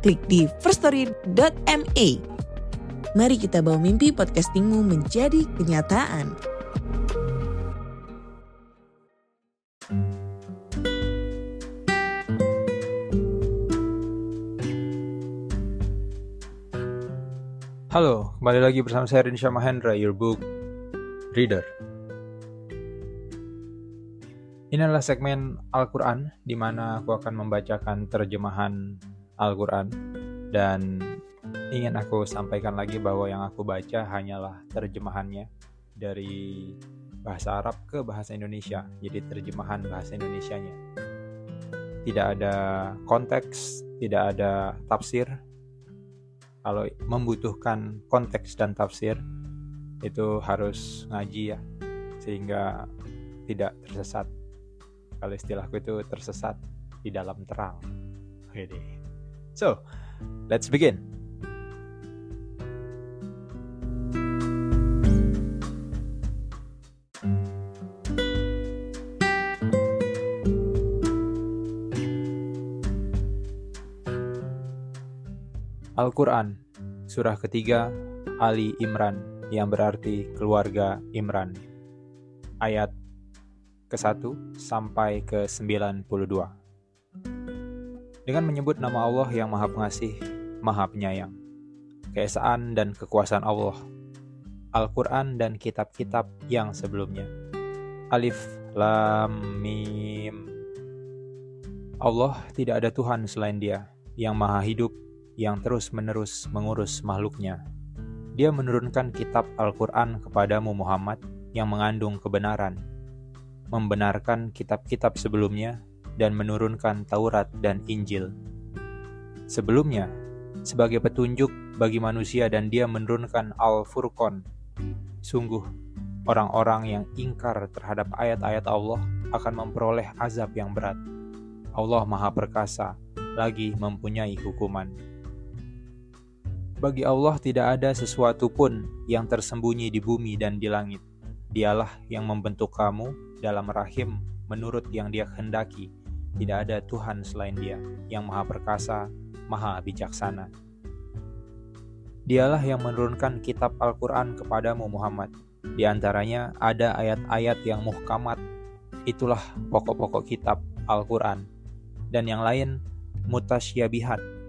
klik di firststory.me. Mari kita bawa mimpi podcastingmu menjadi kenyataan. Halo, kembali lagi bersama saya Rinsha Mahendra, your book reader. Ini adalah segmen Al-Quran, di mana aku akan membacakan terjemahan Al-Quran. Dan ingin aku sampaikan lagi bahwa yang aku baca hanyalah terjemahannya dari bahasa Arab ke bahasa Indonesia. Jadi terjemahan bahasa Indonesianya. Tidak ada konteks, tidak ada tafsir, kalau membutuhkan konteks dan tafsir itu harus ngaji ya sehingga tidak tersesat kalau istilahku itu tersesat di dalam terang Oke so let's begin Al-Quran, surah ketiga, Ali Imran, yang berarti keluarga Imran. Ayat ke-1 sampai ke-92. Dengan menyebut nama Allah yang Maha Pengasih, Maha Penyayang. Keesaan dan kekuasaan Allah. Al-Quran dan kitab-kitab yang sebelumnya. Alif, Lam, Mim. Allah tidak ada Tuhan selain dia, yang maha hidup, yang terus-menerus mengurus makhluknya. Dia menurunkan kitab Al-Quran kepadamu Muhammad yang mengandung kebenaran, membenarkan kitab-kitab sebelumnya, dan menurunkan Taurat dan Injil. Sebelumnya, sebagai petunjuk bagi manusia dan dia menurunkan Al-Furqan. Sungguh, orang-orang yang ingkar terhadap ayat-ayat Allah akan memperoleh azab yang berat. Allah Maha Perkasa, lagi mempunyai hukuman. Bagi Allah tidak ada sesuatu pun yang tersembunyi di bumi dan di langit. Dialah yang membentuk kamu dalam rahim menurut yang dia kehendaki. Tidak ada Tuhan selain dia, yang maha perkasa, maha bijaksana. Dialah yang menurunkan kitab Al-Quran kepadamu Muhammad. Di antaranya ada ayat-ayat yang muhkamat. Itulah pokok-pokok kitab Al-Quran. Dan yang lain mutasyabihat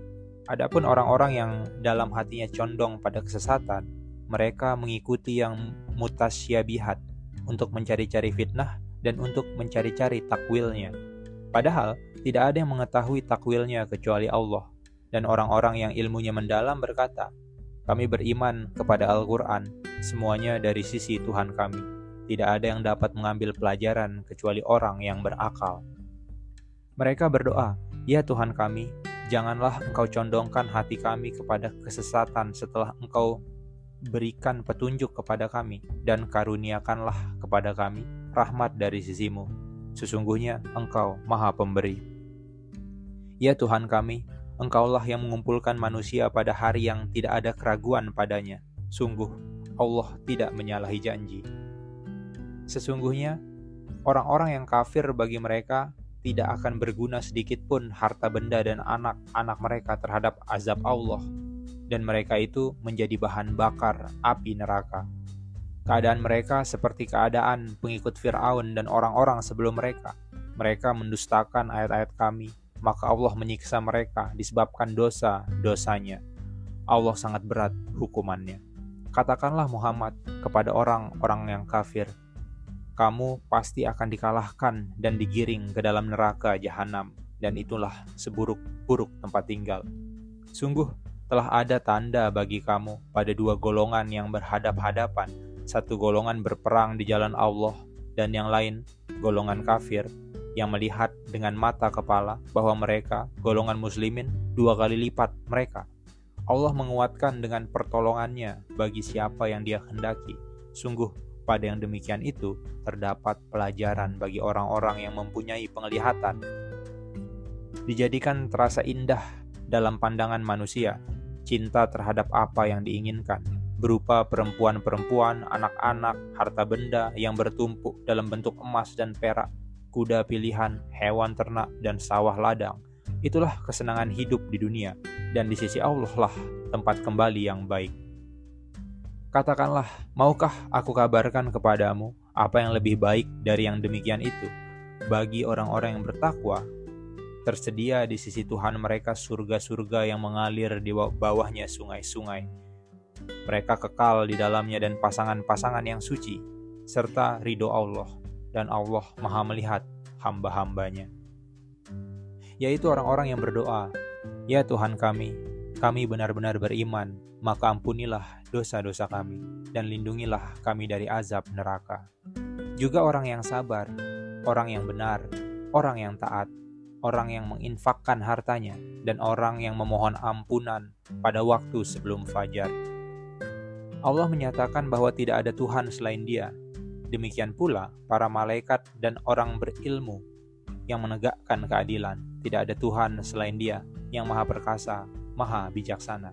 Adapun orang-orang yang dalam hatinya condong pada kesesatan, mereka mengikuti yang mutasyabihat untuk mencari-cari fitnah dan untuk mencari-cari takwilnya. Padahal tidak ada yang mengetahui takwilnya kecuali Allah. Dan orang-orang yang ilmunya mendalam berkata, kami beriman kepada Al-Quran, semuanya dari sisi Tuhan kami. Tidak ada yang dapat mengambil pelajaran kecuali orang yang berakal. Mereka berdoa, Ya Tuhan kami, Janganlah engkau condongkan hati kami kepada kesesatan setelah engkau berikan petunjuk kepada kami, dan karuniakanlah kepada kami rahmat dari sisimu. Sesungguhnya engkau maha pemberi. Ya Tuhan kami, engkaulah yang mengumpulkan manusia pada hari yang tidak ada keraguan padanya. Sungguh, Allah tidak menyalahi janji. Sesungguhnya, orang-orang yang kafir bagi mereka tidak akan berguna sedikit pun harta benda dan anak-anak mereka terhadap azab Allah, dan mereka itu menjadi bahan bakar api neraka. Keadaan mereka seperti keadaan pengikut Firaun dan orang-orang sebelum mereka. Mereka mendustakan ayat-ayat kami, maka Allah menyiksa mereka disebabkan dosa-dosanya. Allah sangat berat hukumannya. Katakanlah Muhammad kepada orang-orang yang kafir, kamu pasti akan dikalahkan dan digiring ke dalam neraka jahanam, dan itulah seburuk-buruk tempat tinggal. Sungguh telah ada tanda bagi kamu pada dua golongan yang berhadap-hadapan, satu golongan berperang di jalan Allah, dan yang lain golongan kafir. yang melihat dengan mata kepala bahwa mereka, golongan muslimin, dua kali lipat mereka. Allah menguatkan dengan pertolongannya bagi siapa yang dia hendaki. Sungguh, pada yang demikian itu terdapat pelajaran bagi orang-orang yang mempunyai penglihatan. Dijadikan terasa indah dalam pandangan manusia, cinta terhadap apa yang diinginkan, berupa perempuan-perempuan, anak-anak, harta benda yang bertumpuk dalam bentuk emas dan perak, kuda pilihan, hewan ternak, dan sawah ladang. Itulah kesenangan hidup di dunia, dan di sisi Allah lah tempat kembali yang baik. Katakanlah, maukah aku kabarkan kepadamu apa yang lebih baik dari yang demikian itu? Bagi orang-orang yang bertakwa, tersedia di sisi Tuhan mereka surga-surga yang mengalir di bawahnya sungai-sungai. Mereka kekal di dalamnya dan pasangan-pasangan yang suci, serta ridho Allah dan Allah maha melihat hamba-hambanya. Yaitu orang-orang yang berdoa, Ya Tuhan kami, kami benar-benar beriman, maka ampunilah dosa-dosa kami, dan lindungilah kami dari azab neraka. Juga orang yang sabar, orang yang benar, orang yang taat, orang yang menginfakkan hartanya, dan orang yang memohon ampunan pada waktu sebelum fajar. Allah menyatakan bahwa tidak ada Tuhan selain Dia, Demikian pula para malaikat dan orang berilmu yang menegakkan keadilan. Tidak ada Tuhan selain Dia yang Maha Perkasa, Maha Bijaksana.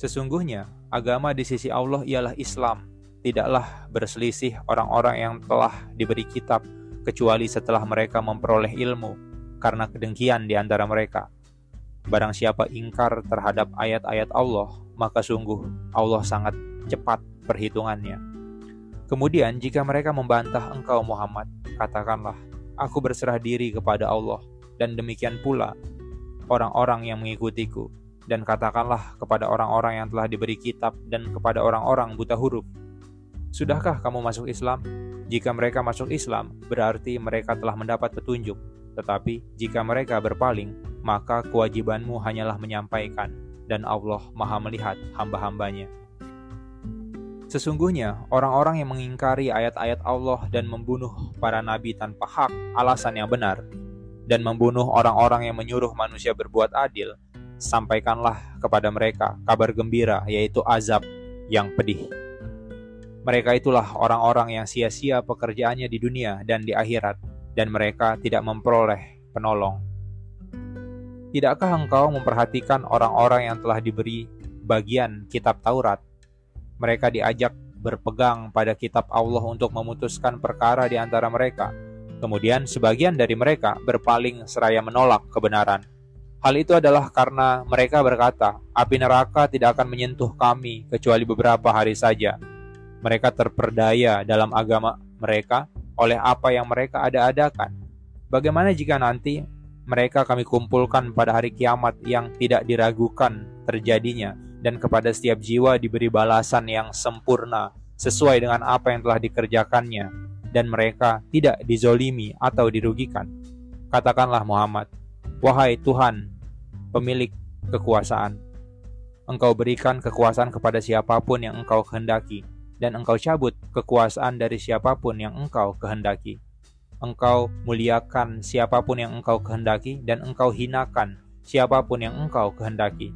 Sesungguhnya, agama di sisi Allah ialah Islam, tidaklah berselisih orang-orang yang telah diberi kitab, kecuali setelah mereka memperoleh ilmu, karena kedengkian di antara mereka. Barang siapa ingkar terhadap ayat-ayat Allah, maka sungguh Allah sangat cepat perhitungannya. Kemudian jika mereka membantah engkau Muhammad, katakanlah, aku berserah diri kepada Allah, dan demikian pula orang-orang yang mengikutiku. Dan katakanlah kepada orang-orang yang telah diberi kitab dan kepada orang-orang buta huruf, Sudahkah kamu masuk Islam? Jika mereka masuk Islam, berarti mereka telah mendapat petunjuk. Tetapi jika mereka berpaling, maka kewajibanmu hanyalah menyampaikan, dan Allah maha melihat hamba-hambanya. Sesungguhnya, orang-orang yang mengingkari ayat-ayat Allah dan membunuh para nabi tanpa hak alasan yang benar, dan membunuh orang-orang yang menyuruh manusia berbuat adil, sampaikanlah kepada mereka kabar gembira, yaitu azab yang pedih. Mereka itulah orang-orang yang sia-sia pekerjaannya di dunia dan di akhirat, dan mereka tidak memperoleh penolong. Tidakkah engkau memperhatikan orang-orang yang telah diberi bagian kitab Taurat mereka diajak berpegang pada kitab Allah untuk memutuskan perkara di antara mereka. Kemudian sebagian dari mereka berpaling seraya menolak kebenaran. Hal itu adalah karena mereka berkata, api neraka tidak akan menyentuh kami kecuali beberapa hari saja. Mereka terperdaya dalam agama mereka oleh apa yang mereka ada-adakan. Bagaimana jika nanti mereka kami kumpulkan pada hari kiamat yang tidak diragukan terjadinya dan kepada setiap jiwa diberi balasan yang sempurna sesuai dengan apa yang telah dikerjakannya dan mereka tidak dizolimi atau dirugikan. Katakanlah Muhammad, Wahai Tuhan, pemilik kekuasaan, Engkau berikan kekuasaan kepada siapa pun yang Engkau kehendaki, dan Engkau cabut kekuasaan dari siapa pun yang Engkau kehendaki. Engkau muliakan siapa pun yang Engkau kehendaki, dan Engkau hinakan siapa pun yang Engkau kehendaki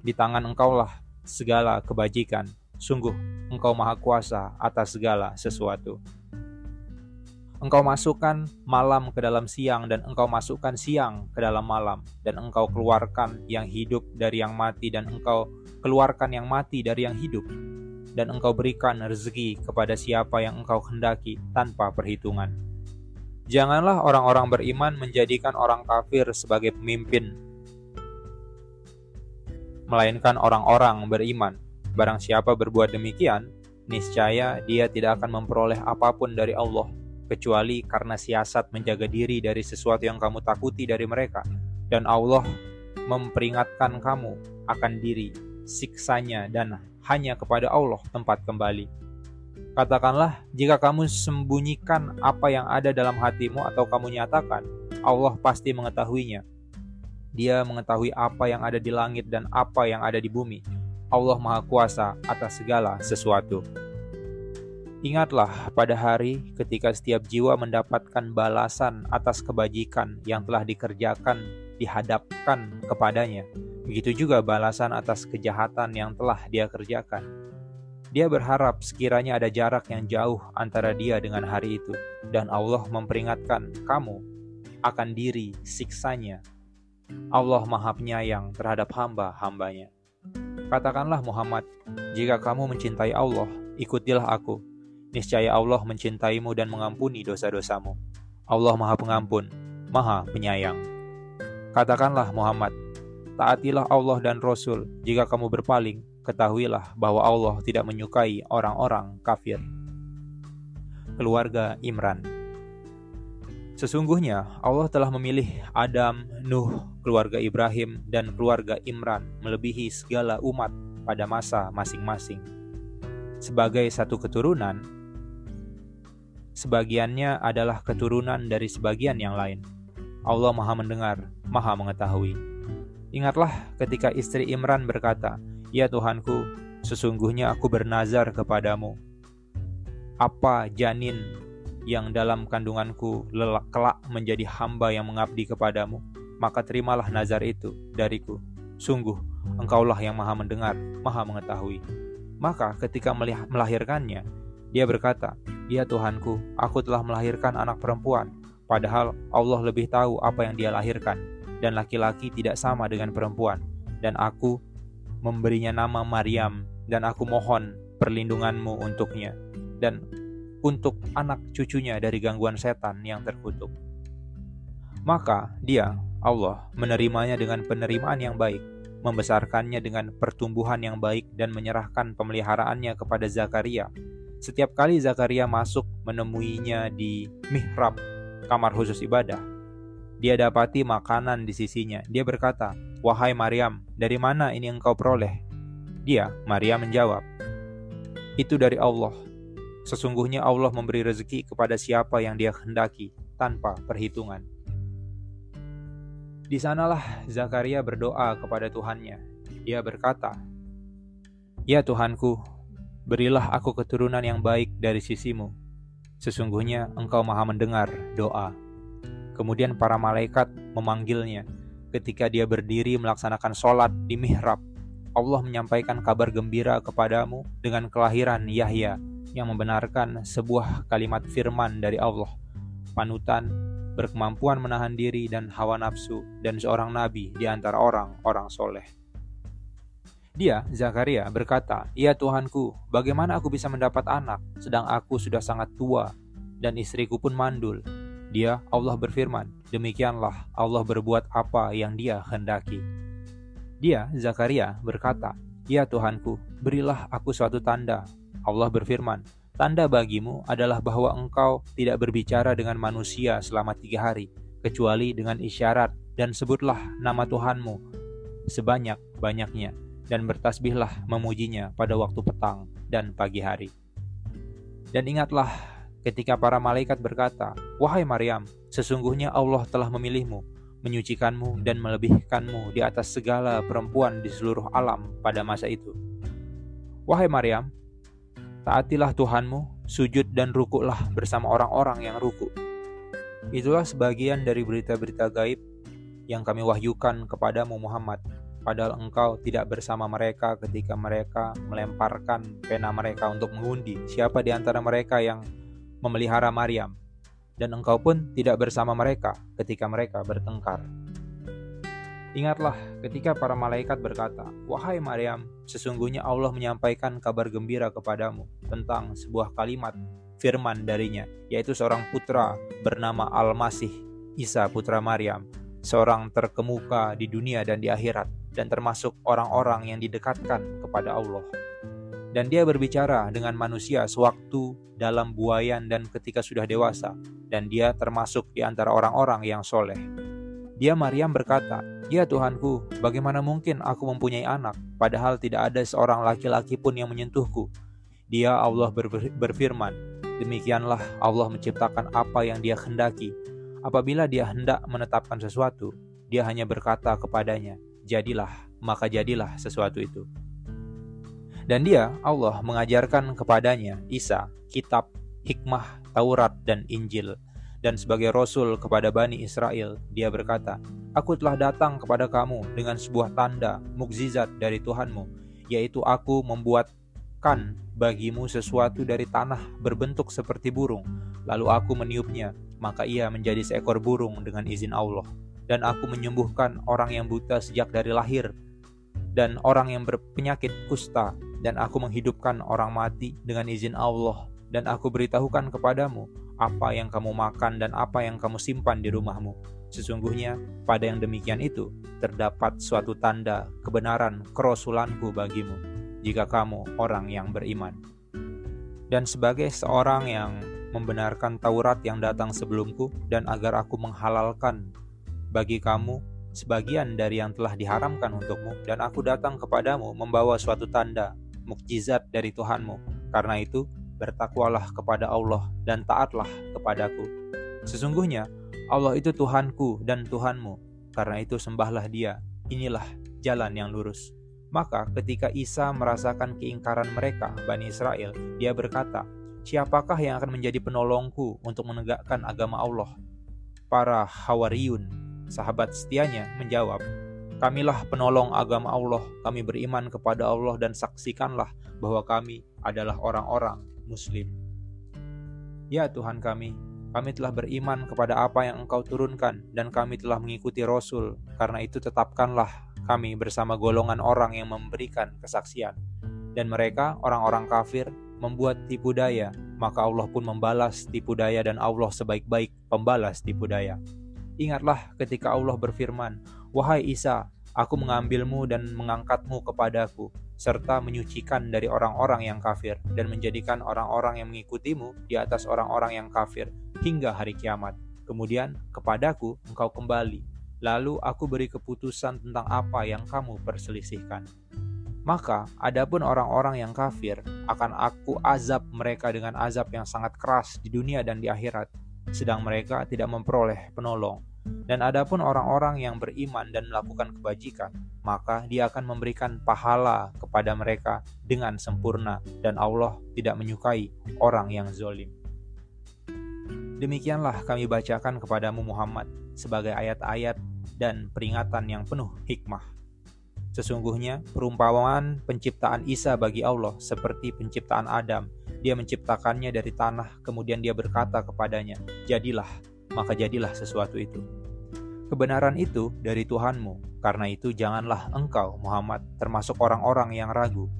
di tangan engkaulah segala kebajikan. Sungguh, engkau maha kuasa atas segala sesuatu. Engkau masukkan malam ke dalam siang dan engkau masukkan siang ke dalam malam dan engkau keluarkan yang hidup dari yang mati dan engkau keluarkan yang mati dari yang hidup dan engkau berikan rezeki kepada siapa yang engkau hendaki tanpa perhitungan. Janganlah orang-orang beriman menjadikan orang kafir sebagai pemimpin melainkan orang-orang beriman. Barang siapa berbuat demikian, niscaya dia tidak akan memperoleh apa pun dari Allah, kecuali karena siasat menjaga diri dari sesuatu yang kamu takuti dari mereka. Dan Allah memperingatkan kamu akan diri, siksanya, dan hanya kepada Allah tempat kembali. Katakanlah, jika kamu sembunyikan apa yang ada dalam hatimu atau kamu nyatakan, Allah pasti mengetahuinya dia mengetahui apa yang ada di langit dan apa yang ada di bumi. Allah Maha Kuasa atas segala sesuatu. Ingatlah pada hari ketika setiap jiwa mendapatkan balasan atas kebajikan yang telah dikerjakan dihadapkan kepadanya. Begitu juga balasan atas kejahatan yang telah dia kerjakan. Dia berharap sekiranya ada jarak yang jauh antara dia dengan hari itu, dan Allah memperingatkan kamu akan diri siksanya. Allah maha penyayang terhadap hamba-hambanya. Katakanlah Muhammad, jika kamu mencintai Allah, ikutilah aku Niscaya Allah mencintaimu dan mengampuni dosa-dosamu. Allah Maha Pengampun, Maha Penyayang. Katakanlah Muhammad, taatilah Allah dan Rasul. Jika kamu berpaling, ketahuilah bahwa Allah tidak menyukai orang-orang kafir. Keluarga Imran Sesungguhnya Allah telah memilih Adam, Nuh, keluarga Ibrahim, dan keluarga Imran melebihi segala umat pada masa masing-masing. Sebagai satu keturunan, sebagiannya adalah keturunan dari sebagian yang lain. Allah Maha Mendengar, Maha Mengetahui. Ingatlah ketika istri Imran berkata, "Ya Tuhanku, sesungguhnya aku bernazar kepadamu. Apa janin yang dalam kandunganku lelak kelak menjadi hamba yang mengabdi kepadamu, maka terimalah nazar itu dariku. Sungguh, engkaulah yang maha mendengar, maha mengetahui. Maka ketika melahirkannya, dia berkata, Ya Tuhanku, aku telah melahirkan anak perempuan, padahal Allah lebih tahu apa yang dia lahirkan, dan laki-laki tidak sama dengan perempuan. Dan aku memberinya nama Maryam, dan aku mohon perlindunganmu untuknya, dan untuk anak cucunya dari gangguan setan yang terkutuk. Maka dia, Allah, menerimanya dengan penerimaan yang baik, membesarkannya dengan pertumbuhan yang baik dan menyerahkan pemeliharaannya kepada Zakaria, setiap kali Zakaria masuk menemuinya di mihrab, kamar khusus ibadah, dia dapati makanan di sisinya. Dia berkata, "Wahai Maryam, dari mana ini engkau peroleh?" Dia, Maryam menjawab, "Itu dari Allah. Sesungguhnya Allah memberi rezeki kepada siapa yang Dia kehendaki tanpa perhitungan." Di sanalah Zakaria berdoa kepada Tuhannya. Dia berkata, "Ya Tuhanku, Berilah aku keturunan yang baik dari sisimu. Sesungguhnya engkau maha mendengar doa. Kemudian para malaikat memanggilnya. Ketika dia berdiri melaksanakan sholat di mihrab, Allah menyampaikan kabar gembira kepadamu dengan kelahiran Yahya yang membenarkan sebuah kalimat firman dari Allah, panutan, berkemampuan menahan diri dan hawa nafsu, dan seorang nabi di antara orang-orang soleh. Dia, Zakaria, berkata, "Ya Tuhanku, bagaimana aku bisa mendapat anak, sedang aku sudah sangat tua, dan istriku pun mandul?" Dia, Allah berfirman, "Demikianlah Allah berbuat apa yang dia hendaki." Dia, Zakaria, berkata, "Ya Tuhanku, berilah aku suatu tanda." Allah berfirman, "Tanda bagimu adalah bahwa engkau tidak berbicara dengan manusia selama tiga hari, kecuali dengan isyarat, dan sebutlah nama Tuhanmu sebanyak-banyaknya." dan bertasbihlah memujinya pada waktu petang dan pagi hari. Dan ingatlah ketika para malaikat berkata, Wahai Maryam, sesungguhnya Allah telah memilihmu, menyucikanmu dan melebihkanmu di atas segala perempuan di seluruh alam pada masa itu. Wahai Maryam, taatilah Tuhanmu, sujud dan rukuklah bersama orang-orang yang ruku. Itulah sebagian dari berita-berita gaib yang kami wahyukan kepadamu Muhammad padahal engkau tidak bersama mereka ketika mereka melemparkan pena mereka untuk mengundi siapa di antara mereka yang memelihara Maryam, dan engkau pun tidak bersama mereka ketika mereka bertengkar. Ingatlah ketika para malaikat berkata, "Wahai Maryam, sesungguhnya Allah menyampaikan kabar gembira kepadamu tentang sebuah kalimat firman darinya, yaitu seorang putra bernama Al-Masih, Isa putra Maryam, seorang terkemuka di dunia dan di akhirat dan termasuk orang-orang yang didekatkan kepada Allah. Dan dia berbicara dengan manusia sewaktu dalam buayan dan ketika sudah dewasa, dan dia termasuk di antara orang-orang yang soleh. Dia Maryam berkata, Ya Tuhanku, bagaimana mungkin aku mempunyai anak, padahal tidak ada seorang laki-laki pun yang menyentuhku. Dia Allah berfirman, demikianlah Allah menciptakan apa yang dia hendaki. Apabila dia hendak menetapkan sesuatu, dia hanya berkata kepadanya, jadilah, maka jadilah sesuatu itu. Dan dia, Allah, mengajarkan kepadanya, Isa, kitab, hikmah, Taurat, dan Injil. Dan sebagai Rasul kepada Bani Israel, dia berkata, Aku telah datang kepada kamu dengan sebuah tanda, mukjizat dari Tuhanmu, yaitu aku membuatkan bagimu sesuatu dari tanah berbentuk seperti burung, lalu aku meniupnya, maka ia menjadi seekor burung dengan izin Allah. Dan aku menyembuhkan orang yang buta sejak dari lahir, dan orang yang berpenyakit kusta, dan aku menghidupkan orang mati dengan izin Allah, dan aku beritahukan kepadamu apa yang kamu makan dan apa yang kamu simpan di rumahmu. Sesungguhnya pada yang demikian itu terdapat suatu tanda kebenaran kerasulanku bagimu, jika kamu orang yang beriman. Dan sebagai seorang yang membenarkan Taurat yang datang sebelumku, dan agar aku menghalalkan bagi kamu sebagian dari yang telah diharamkan untukmu, dan aku datang kepadamu membawa suatu tanda mukjizat dari Tuhanmu. Karena itu, bertakwalah kepada Allah dan taatlah kepadaku. Sesungguhnya, Allah itu Tuhanku dan Tuhanmu. Karena itu sembahlah dia. Inilah jalan yang lurus. Maka ketika Isa merasakan keingkaran mereka, Bani Israel, dia berkata, Siapakah yang akan menjadi penolongku untuk menegakkan agama Allah? Para Hawariyun, sahabat setianya, menjawab, Kamilah penolong agama Allah, kami beriman kepada Allah dan saksikanlah bahwa kami adalah orang-orang Muslim. Ya Tuhan kami, kami telah beriman kepada apa yang Engkau turunkan, dan kami telah mengikuti Rasul. Karena itu, tetapkanlah kami bersama golongan orang yang memberikan kesaksian, dan mereka, orang-orang kafir, membuat tipu daya. Maka Allah pun membalas tipu daya, dan Allah sebaik-baik pembalas tipu daya. Ingatlah ketika Allah berfirman, Wahai Isa, aku mengambilmu dan mengangkatmu kepadaku, serta menyucikan dari orang-orang yang kafir, dan menjadikan orang-orang yang mengikutimu di atas orang-orang yang kafir, hingga hari kiamat. Kemudian kepadaku engkau kembali, lalu aku beri keputusan tentang apa yang kamu perselisihkan. Maka, adapun orang-orang yang kafir, akan aku azab mereka dengan azab yang sangat keras di dunia dan di akhirat, sedang mereka tidak memperoleh penolong. Dan adapun orang-orang yang beriman dan melakukan kebajikan, maka dia akan memberikan pahala kepada mereka dengan sempurna dan Allah tidak menyukai orang yang zolim. Demikianlah kami bacakan kepadamu Muhammad sebagai ayat-ayat dan peringatan yang penuh hikmah. Sesungguhnya perumpamaan penciptaan Isa bagi Allah seperti penciptaan Adam. Dia menciptakannya dari tanah, kemudian dia berkata kepadanya, "Jadilah." Maka jadilah sesuatu itu. Kebenaran itu dari Tuhanmu, karena itu janganlah engkau, Muhammad, termasuk orang-orang yang ragu.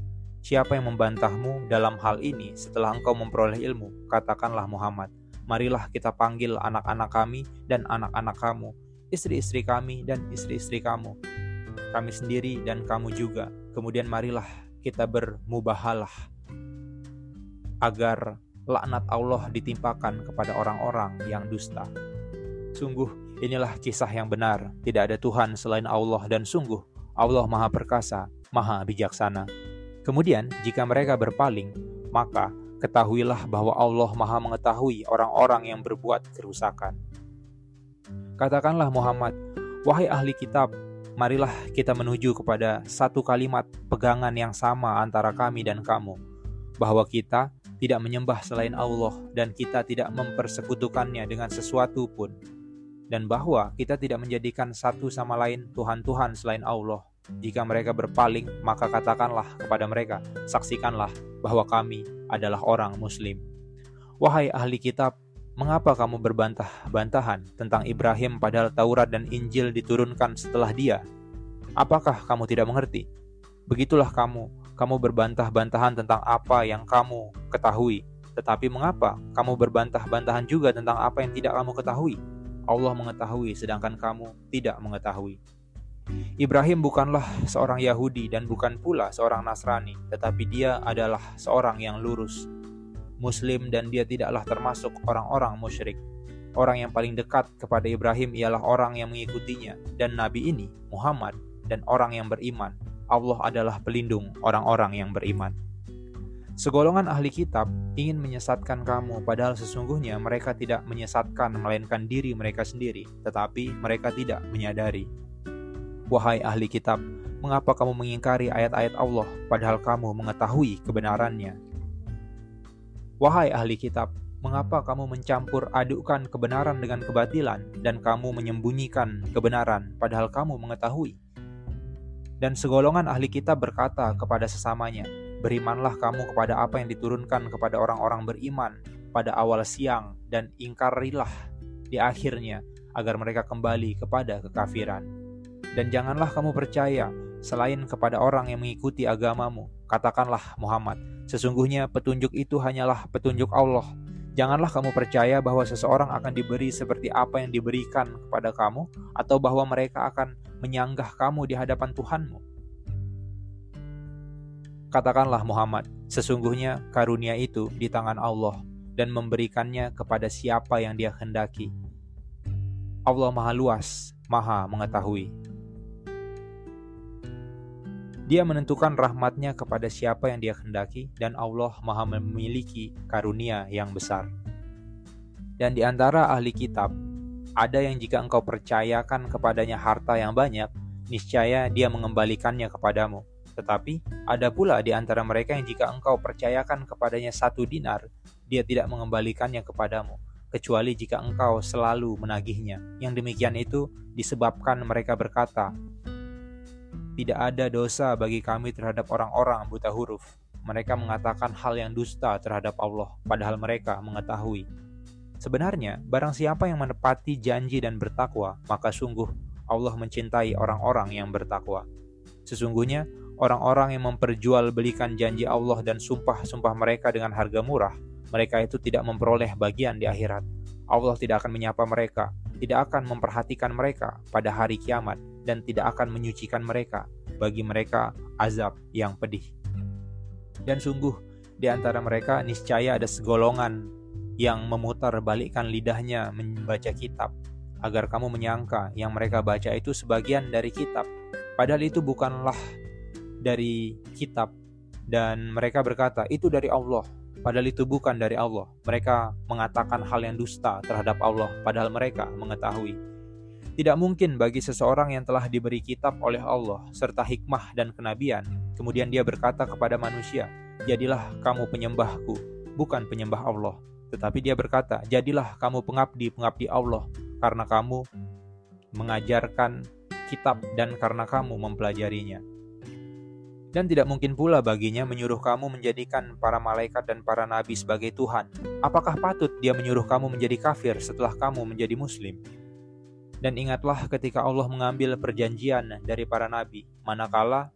Siapa yang membantahmu dalam hal ini setelah engkau memperoleh ilmu, katakanlah Muhammad, marilah kita panggil anak-anak kami dan anak-anak kamu, istri-istri kami dan istri-istri kamu, kami sendiri dan kamu juga. Kemudian marilah kita bermubahalah agar laknat Allah ditimpakan kepada orang-orang yang dusta. Sungguh, inilah kisah yang benar. Tidak ada Tuhan selain Allah dan sungguh Allah Maha Perkasa, Maha Bijaksana. Kemudian, jika mereka berpaling, maka ketahuilah bahwa Allah Maha mengetahui orang-orang yang berbuat kerusakan. Katakanlah Muhammad, wahai ahli kitab, marilah kita menuju kepada satu kalimat pegangan yang sama antara kami dan kamu, bahwa kita tidak menyembah selain Allah dan kita tidak mempersekutukannya dengan sesuatu pun dan bahwa kita tidak menjadikan satu sama lain Tuhan-Tuhan selain Allah. Jika mereka berpaling, maka katakanlah kepada mereka, saksikanlah bahwa kami adalah orang Muslim. Wahai ahli kitab, mengapa kamu berbantah-bantahan tentang Ibrahim padahal Taurat dan Injil diturunkan setelah dia? Apakah kamu tidak mengerti? Begitulah kamu, kamu berbantah-bantahan tentang apa yang kamu ketahui. Tetapi mengapa kamu berbantah-bantahan juga tentang apa yang tidak kamu ketahui? Allah mengetahui sedangkan kamu tidak mengetahui. Ibrahim bukanlah seorang Yahudi dan bukan pula seorang Nasrani, tetapi dia adalah seorang yang lurus, Muslim dan dia tidaklah termasuk orang-orang musyrik. Orang yang paling dekat kepada Ibrahim ialah orang yang mengikutinya dan Nabi ini, Muhammad, dan orang yang beriman Allah adalah pelindung orang-orang yang beriman. Segolongan ahli kitab ingin menyesatkan kamu, padahal sesungguhnya mereka tidak menyesatkan, melainkan diri mereka sendiri, tetapi mereka tidak menyadari. Wahai ahli kitab, mengapa kamu mengingkari ayat-ayat Allah padahal kamu mengetahui kebenarannya? Wahai ahli kitab, mengapa kamu mencampur adukkan kebenaran dengan kebatilan dan kamu menyembunyikan kebenaran padahal kamu mengetahui? Dan segolongan ahli kitab berkata kepada sesamanya, Berimanlah kamu kepada apa yang diturunkan kepada orang-orang beriman pada awal siang dan ingkarilah di akhirnya agar mereka kembali kepada kekafiran. Dan janganlah kamu percaya selain kepada orang yang mengikuti agamamu. Katakanlah Muhammad, sesungguhnya petunjuk itu hanyalah petunjuk Allah. Janganlah kamu percaya bahwa seseorang akan diberi seperti apa yang diberikan kepada kamu, atau bahwa mereka akan menyanggah kamu di hadapan Tuhanmu. Katakanlah Muhammad, sesungguhnya karunia itu di tangan Allah dan memberikannya kepada siapa yang dia hendaki. Allah Maha Luas, Maha Mengetahui. Dia menentukan rahmatnya kepada siapa yang dia kehendaki dan Allah maha memiliki karunia yang besar. Dan di antara ahli kitab, ada yang jika engkau percayakan kepadanya harta yang banyak, niscaya dia mengembalikannya kepadamu. Tetapi ada pula di antara mereka yang jika engkau percayakan kepadanya satu dinar, dia tidak mengembalikannya kepadamu, kecuali jika engkau selalu menagihnya. Yang demikian itu disebabkan mereka berkata, tidak ada dosa bagi kami terhadap orang-orang buta huruf. Mereka mengatakan hal yang dusta terhadap Allah, padahal mereka mengetahui. Sebenarnya, barang siapa yang menepati janji dan bertakwa, maka sungguh Allah mencintai orang-orang yang bertakwa. Sesungguhnya, orang-orang yang memperjualbelikan janji Allah dan sumpah-sumpah mereka dengan harga murah, mereka itu tidak memperoleh bagian di akhirat. Allah tidak akan menyapa mereka, tidak akan memperhatikan mereka pada hari kiamat, dan tidak akan menyucikan mereka bagi mereka azab yang pedih. Dan sungguh di antara mereka niscaya ada segolongan yang memutar balikkan lidahnya membaca kitab agar kamu menyangka yang mereka baca itu sebagian dari kitab. Padahal itu bukanlah dari kitab. Dan mereka berkata itu dari Allah. Padahal itu bukan dari Allah. Mereka mengatakan hal yang dusta terhadap Allah padahal mereka mengetahui. Tidak mungkin bagi seseorang yang telah diberi kitab oleh Allah serta hikmah dan kenabian, kemudian dia berkata kepada manusia, "Jadilah kamu penyembahku, bukan penyembah Allah." Tetapi dia berkata, "Jadilah kamu pengabdi-pengabdi Allah, karena kamu mengajarkan kitab dan karena kamu mempelajarinya." Dan tidak mungkin pula baginya menyuruh kamu menjadikan para malaikat dan para nabi sebagai Tuhan. Apakah patut dia menyuruh kamu menjadi kafir setelah kamu menjadi Muslim? Dan ingatlah ketika Allah mengambil perjanjian dari para nabi, manakala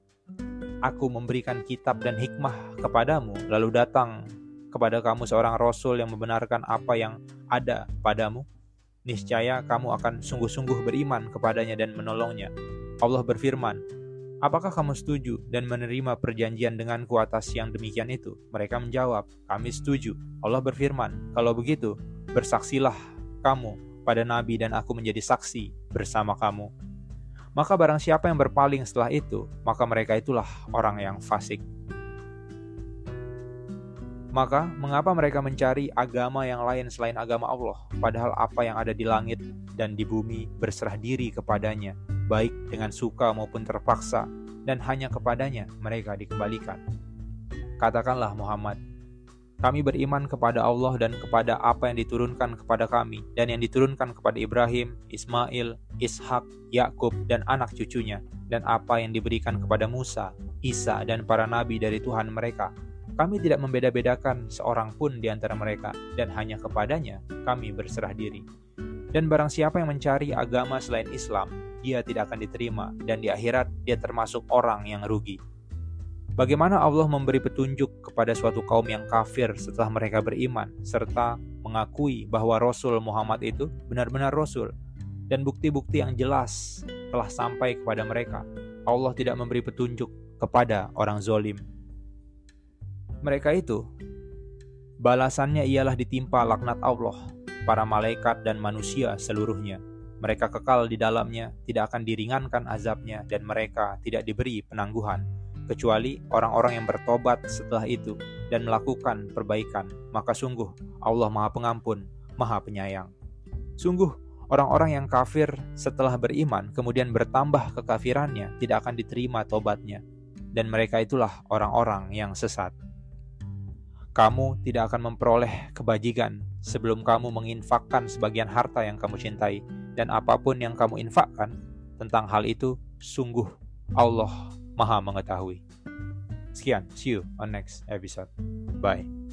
aku memberikan kitab dan hikmah kepadamu, lalu datang kepada kamu seorang rasul yang membenarkan apa yang ada padamu, niscaya kamu akan sungguh-sungguh beriman kepadanya dan menolongnya. Allah berfirman, Apakah kamu setuju dan menerima perjanjian denganku atas yang demikian itu? Mereka menjawab, kami setuju. Allah berfirman, kalau begitu, bersaksilah kamu pada nabi dan aku menjadi saksi bersama kamu. Maka barang siapa yang berpaling setelah itu, maka mereka itulah orang yang fasik. Maka, mengapa mereka mencari agama yang lain selain agama Allah, padahal apa yang ada di langit dan di bumi berserah diri kepadanya, baik dengan suka maupun terpaksa, dan hanya kepadanya mereka dikembalikan? Katakanlah Muhammad, kami beriman kepada Allah dan kepada apa yang diturunkan kepada kami dan yang diturunkan kepada Ibrahim, Ismail, Ishak, Yakub dan anak cucunya dan apa yang diberikan kepada Musa, Isa dan para nabi dari Tuhan mereka. Kami tidak membeda-bedakan seorang pun di antara mereka dan hanya kepadanya kami berserah diri. Dan barang siapa yang mencari agama selain Islam, dia tidak akan diterima dan di akhirat dia termasuk orang yang rugi. Bagaimana Allah memberi petunjuk kepada suatu kaum yang kafir setelah mereka beriman, serta mengakui bahwa Rasul Muhammad itu benar-benar Rasul, dan bukti-bukti yang jelas telah sampai kepada mereka. Allah tidak memberi petunjuk kepada orang zolim. Mereka itu, balasannya ialah ditimpa laknat Allah, para malaikat dan manusia seluruhnya. Mereka kekal di dalamnya, tidak akan diringankan azabnya, dan mereka tidak diberi penangguhan kecuali orang-orang yang bertobat setelah itu dan melakukan perbaikan, maka sungguh Allah Maha Pengampun, Maha Penyayang. Sungguh Orang-orang yang kafir setelah beriman kemudian bertambah kekafirannya tidak akan diterima tobatnya dan mereka itulah orang-orang yang sesat. Kamu tidak akan memperoleh kebajikan sebelum kamu menginfakkan sebagian harta yang kamu cintai dan apa pun yang kamu infakkan tentang hal itu sungguh Allah Maha mengetahui. Sekian, see you on next episode. Bye.